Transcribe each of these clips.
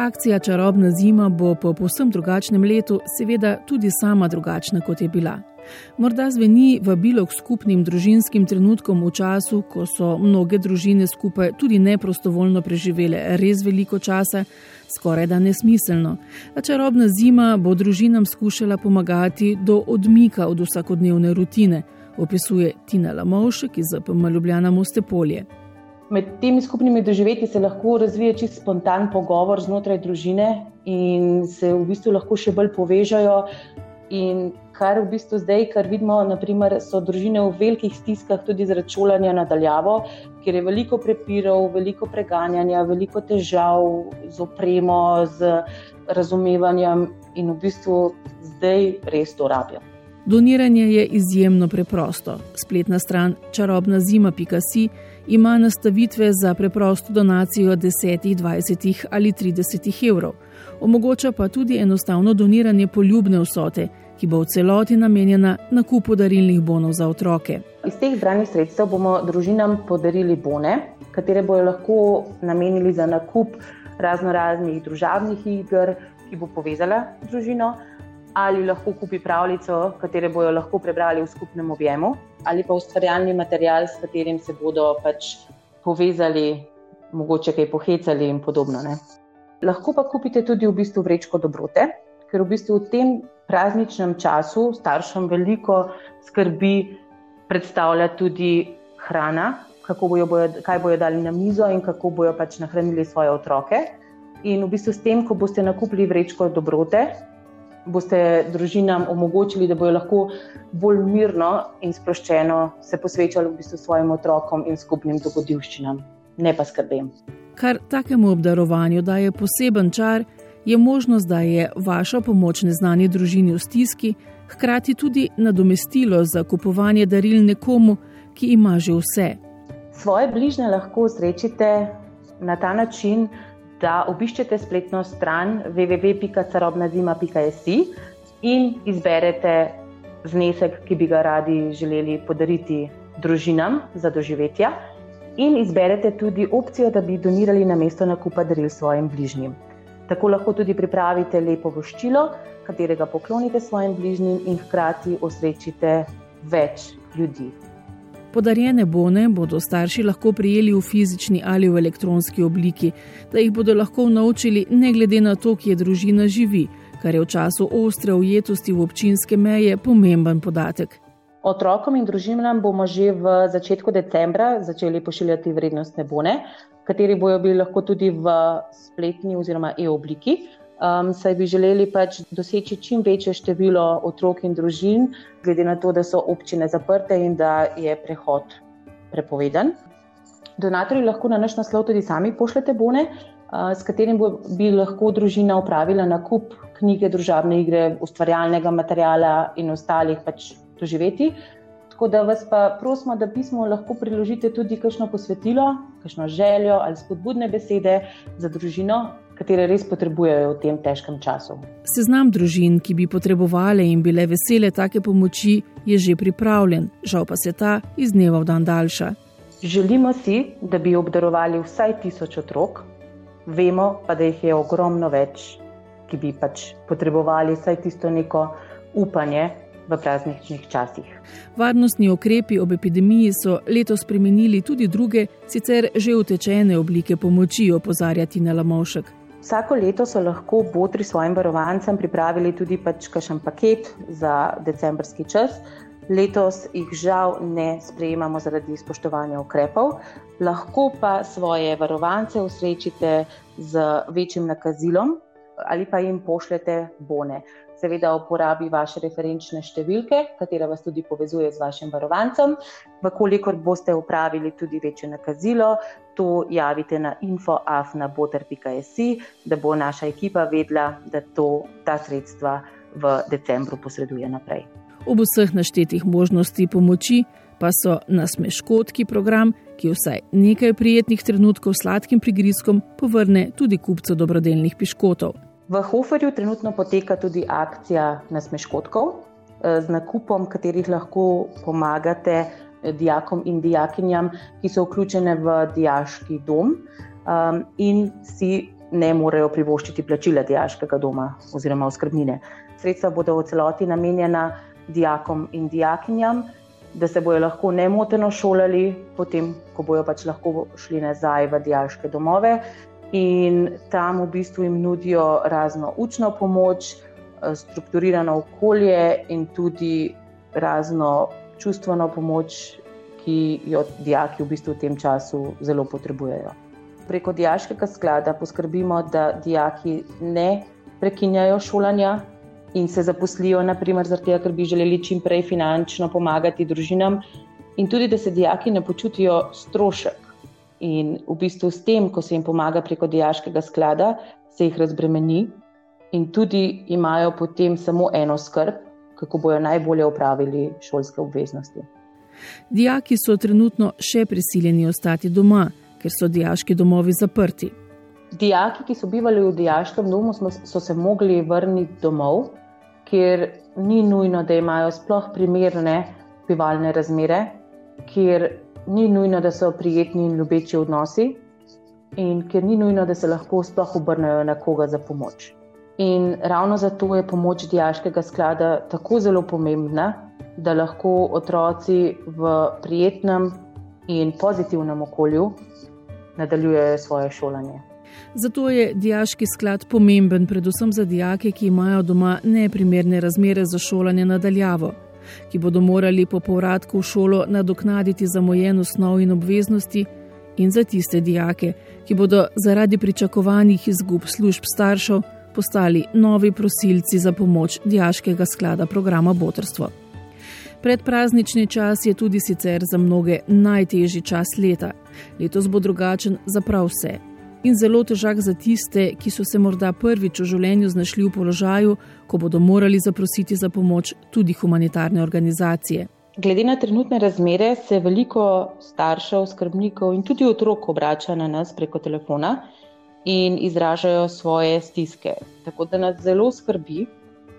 Akcija Čarobna zima bo po povsem drugačnem letu seveda tudi sama drugačna, kot je bila. Morda zveni vabilo k skupnim družinskim trenutkom v času, ko so mnoge družine skupaj tudi neprostovoljno preživele res veliko časa, skoraj da nesmiselno. A čarobna zima bo družinam skušala pomagati do odmika od vsakodnevne rutine, opisuje Tina Lamovšek iz ZPM Ljubljana Mostepolje. Med temi skupnimi doživetji se lahko razvije čist spontan pogovor znotraj družine in se v bistvu lahko še bolj povežajo. In kar v bistvu zdaj, kar vidimo, naprimer, so družine v velikih stiskah tudi zaradi šolanja nadaljavo, ker je veliko prepirov, veliko preganjanja, veliko težav z opremo, z razumevanjem in v bistvu zdaj res to rabijo. Doniranje je izjemno preprosto. Spletna stran čarobnazima.si ima nastavitve za preprosto donacijo 10, 20 ali 30 evrov. Omogoča pa tudi enostavno doniranje poljubne vsote, ki bo v celoti namenjena nakupu darilnih bonov za otroke. Iz teh zbranih sredstev bomo družinam podarili bone, katere bojo lahko namenili za nakup razno raznih družabnih iger, ki bo povezala družino ali lahko kupi pravljico, katero bojo lahko prebrali v skupnem objemu, ali pa ustvarjalni material, s katerim se bodo pač povezali, mogoče kaj pohecali in podobno. Ne. Lahko pa kupite tudi v bistvu vrečko dobrote, ker v bistvu v tem prazničnem času staršem veliko skrbi predstavlja tudi hrana, bojo, bojo, kaj bojo dali na mizo in kako bojo pač nahranili svoje otroke. In v bistvu s tem, ko boste nakupili vrečko dobrote, boste družinam omogočili, da bodo lahko bolj mirno in sproščeno se posvečali v bistvu svojim otrokom in skupnim dogodivščinam, ne pa skrbem. Kar takemu obdarovanju daje poseben čar, je možnost, da je vaša pomoč neznani družini v stiski, hkrati tudi nadomestilo za kupovanje daril nekomu, ki ima že vse. Svoje bližnje lahko srečite na ta način, da obiščete spletno stran www.carobnazima.js in izberete znesek, ki bi ga radi želeli podariti družinam za doživetja, in izberete tudi opcijo, da bi donirali na mesto nakupa daril svojim bližnjim. Tako lahko tudi pripravite lepo voščilo, katerega poklonite svojim bližnjim in hkrati osrečite več ljudi. Podarjene bone bodo starši lahko prijeli v fizični ali v elektronski obliki, da jih bodo lahko naučili, ne glede na to, kje družina živi, kar je v času ostre ujetosti v občinske meje pomemben podatek. Otrokom in družinam bomo že v začetku decembra začeli pošiljati vrednostne bone, kateri bojo bili lahko tudi v spletni oziroma e-obliki um, saj bi želeli pač doseči čim večje število otrok in družin, glede na to, da so občine zaprte in da je prehod prepovedan. Donatorji lahko na naš naslov tudi sami pošljete bone, uh, s katerim bi lahko družina upravila nakup knjige, družabne igre, ustvarjalnega materijala in ostalih pač doživeti. Tako da vas pa prosimo, da pismo lahko priložite tudi kakšno posvetilo, kakšno željo ali spodbudne besede za družino, katere res potrebujejo v tem težkem času. Seznam družin, ki bi potrebovali in bile vesele take pomoči, je že pripravljen, žal pa se ta iz dneva v dan daljša. Želimo si, da bi obdarovali vsaj tisoč otrok, vemo pa, da jih je ogromno več, ki bi pač potrebovali vsaj tisto neko upanje. V prazničnih časih. Varnostni ukrepi ob epidemiji so letos spremenili tudi druge, sicer že utečene oblike pomoči, opozarja Tina Lamovšek. Vsako leto so lahko botri svojim varovancem pripravili tudi pač kakšen paket za decembrski čas. Letos jih žal ne sprejemamo zaradi spoštovanja ukrepov, lahko pa svoje varovance usrečite z večjim nakazilom ali pa jim pošljete bone seveda uporabi vaše referenčne številke, katera vas tudi povezuje z vašim varovancem. Vkolikor boste upravili tudi večje nakazilo, to javite na infoafnaboter.js, da bo naša ekipa vedela, da to, ta sredstva v decembru posreduje naprej. Ob vseh naštetih možnosti pomoči pa so nasmeškotki program, ki vsaj nekaj prijetnih trenutkov sladkim prigrizkom povrne tudi kupcu dobrodelnih piškotov. V Hoferju trenutno poteka tudi akcija nasmeškotkov eh, z nakupom, katerih lahko pomagate dijakom in dijakinjam, ki so vključene v dijaški dom um, in si ne morejo privoščiti plačila dijaškega doma oziroma oskrbnine. Sredstva bodo v celoti namenjena dijakom in dijakinjam, da se bodo lahko nemoteno šolali, potem, ko bodo pač lahko šli nazaj v dijaške domove. In tam v bistvu jim nudijo razno učno pomoč, eh, strukturirano okolje in tudi razno čustveno pomoč, ki jo dijaki v bistvu v tem času zelo potrebujejo preko dijaškega sklada poskrbimo, da dijaki ne prekinjajo šolanja in se zaposlijo, naprimer, zato, ker bi želeli čim prej finančno pomagati družinam, in tudi, da se dijaki ne počutijo strošek. In v bistvu s tem, ko se jim pomaga preko dijaškega sklada, se jih razbremeni in tudi imajo potem samo eno skrb, kako bojo najbolje upravili šolske obveznosti. Dijaki so trenutno še prisiljeni ostati doma ker so dijaški domovi zaprti. Dijaki, ki so bivali v dijaškem domu, so se mogli vrniti domov, kjer ni nujno, da imajo sploh primerne bivalne razmere, kjer ni nujno, da so prijetni in ljubeči odnosi, in kjer ni nujno, da se lahko sploh obrnejo na koga za pomoč. In ravno zato je pomoč dijaškega sklada tako zelo pomembna, da lahko otroci v prijetnem in pozitivnem okolju nadaljujejo svoje šolanje. Zato je dijaški sklad pomemben, predvsem za dijake, ki imajo doma neprimerne razmere za šolanje nadaljavo, ki bodo morali po povratku v šolo nadoknaditi zamojen osnov in obveznosti, in za tiste dijake, ki bodo zaradi pričakovanih izgub služb staršev postali novi prosilci za pomoč dijaškega sklada programa Botrstvo. Predpraznični čas je tudi sicer za mnoge najtežji čas leta. Letos bo drugačen za prav vse. In zelo težak za tiste, ki so se morda prvič v življenju znašli v položaju, ko bodo morali zaprositi za pomoč tudi humanitarne organizacije. Glede na trenutne razmere se veliko staršev, skrbnikov in tudi otrok obrača na nas preko telefona in izražajo svoje stiske. Tako da nas zelo skrbi,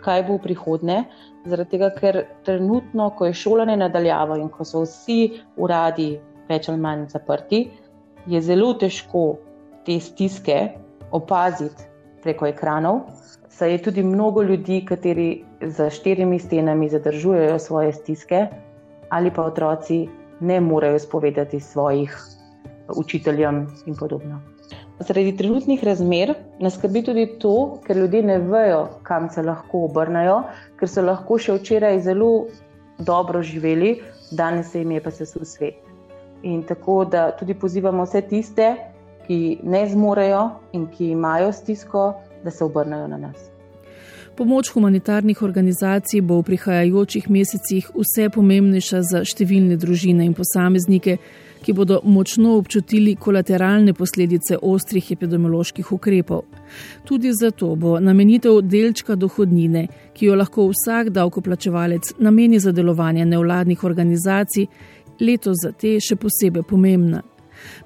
kaj bo v prihodnje. Zaradi tega, ker trenutno, ko je šolanje nadaljavo in ko so vsi uradi več ali manj zaprti, je zelo težko te stiske opaziti preko ekranov. Saj je tudi mnogo ljudi, kateri za štirimi stenami zadržujejo svoje stiske, ali pa otroci ne morejo spovedati svojih učiteljem in podobno. Zaradi trenutnih razmer nas skrbi tudi to, ker ljudje ne vejo, kam se lahko obrnajo, ker so lahko še včeraj zelo dobro živeli, danes se jim je pa sesul svet. In tako da tudi pozivamo vse tiste, ki ne zmorejo in ki imajo stisko, da se obrnajo na nas. Pomoč humanitarnih organizacij bo v prihajajočih mesecih vse pomembnejša za številne družine in posameznike, ki bodo močno občutili kolateralne posledice ostrih epidemioloških ukrepov. Tudi zato bo namenitev delčka dohodnine, ki jo lahko vsak davkoplačevalec nameni za delovanje nevladnih organizacij, letos za te še posebej pomembna.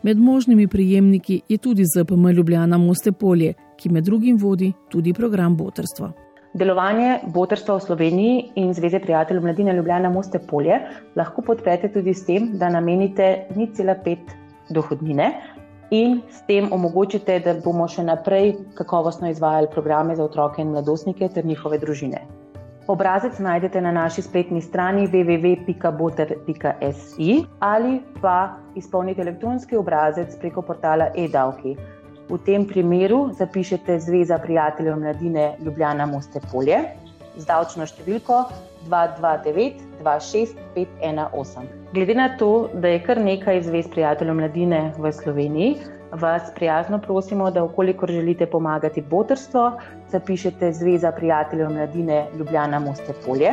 Med možnimi prijemniki je tudi ZPM Ljubljana Moste Polje, ki med drugim vodi tudi program Botrstva. Delovanje Botrstva v Sloveniji in Zveze prijateljev mladine Ljubljana Moste Polje lahko podprete tudi s tem, da namenite 0,5 dohodnine in s tem omogočite, da bomo še naprej kakovostno izvajali programe za otroke in mladostnike ter njihove družine. Obrazec najdete na naši spletni strani www.boter.si ali pa izpolnite elektronski obrazec preko portala e-davki. V tem primeru zapišete Zveza prijateljev mladine Ljubljana Moste Polje z davčno številko 229-26518. Glede na to, da je kar nekaj Zvez prijateljev mladine v Sloveniji, vas prijazno prosimo, da ukolikor želite pomagati botrstvo, zapišete Zveza prijateljev mladine Ljubljana Moste Polje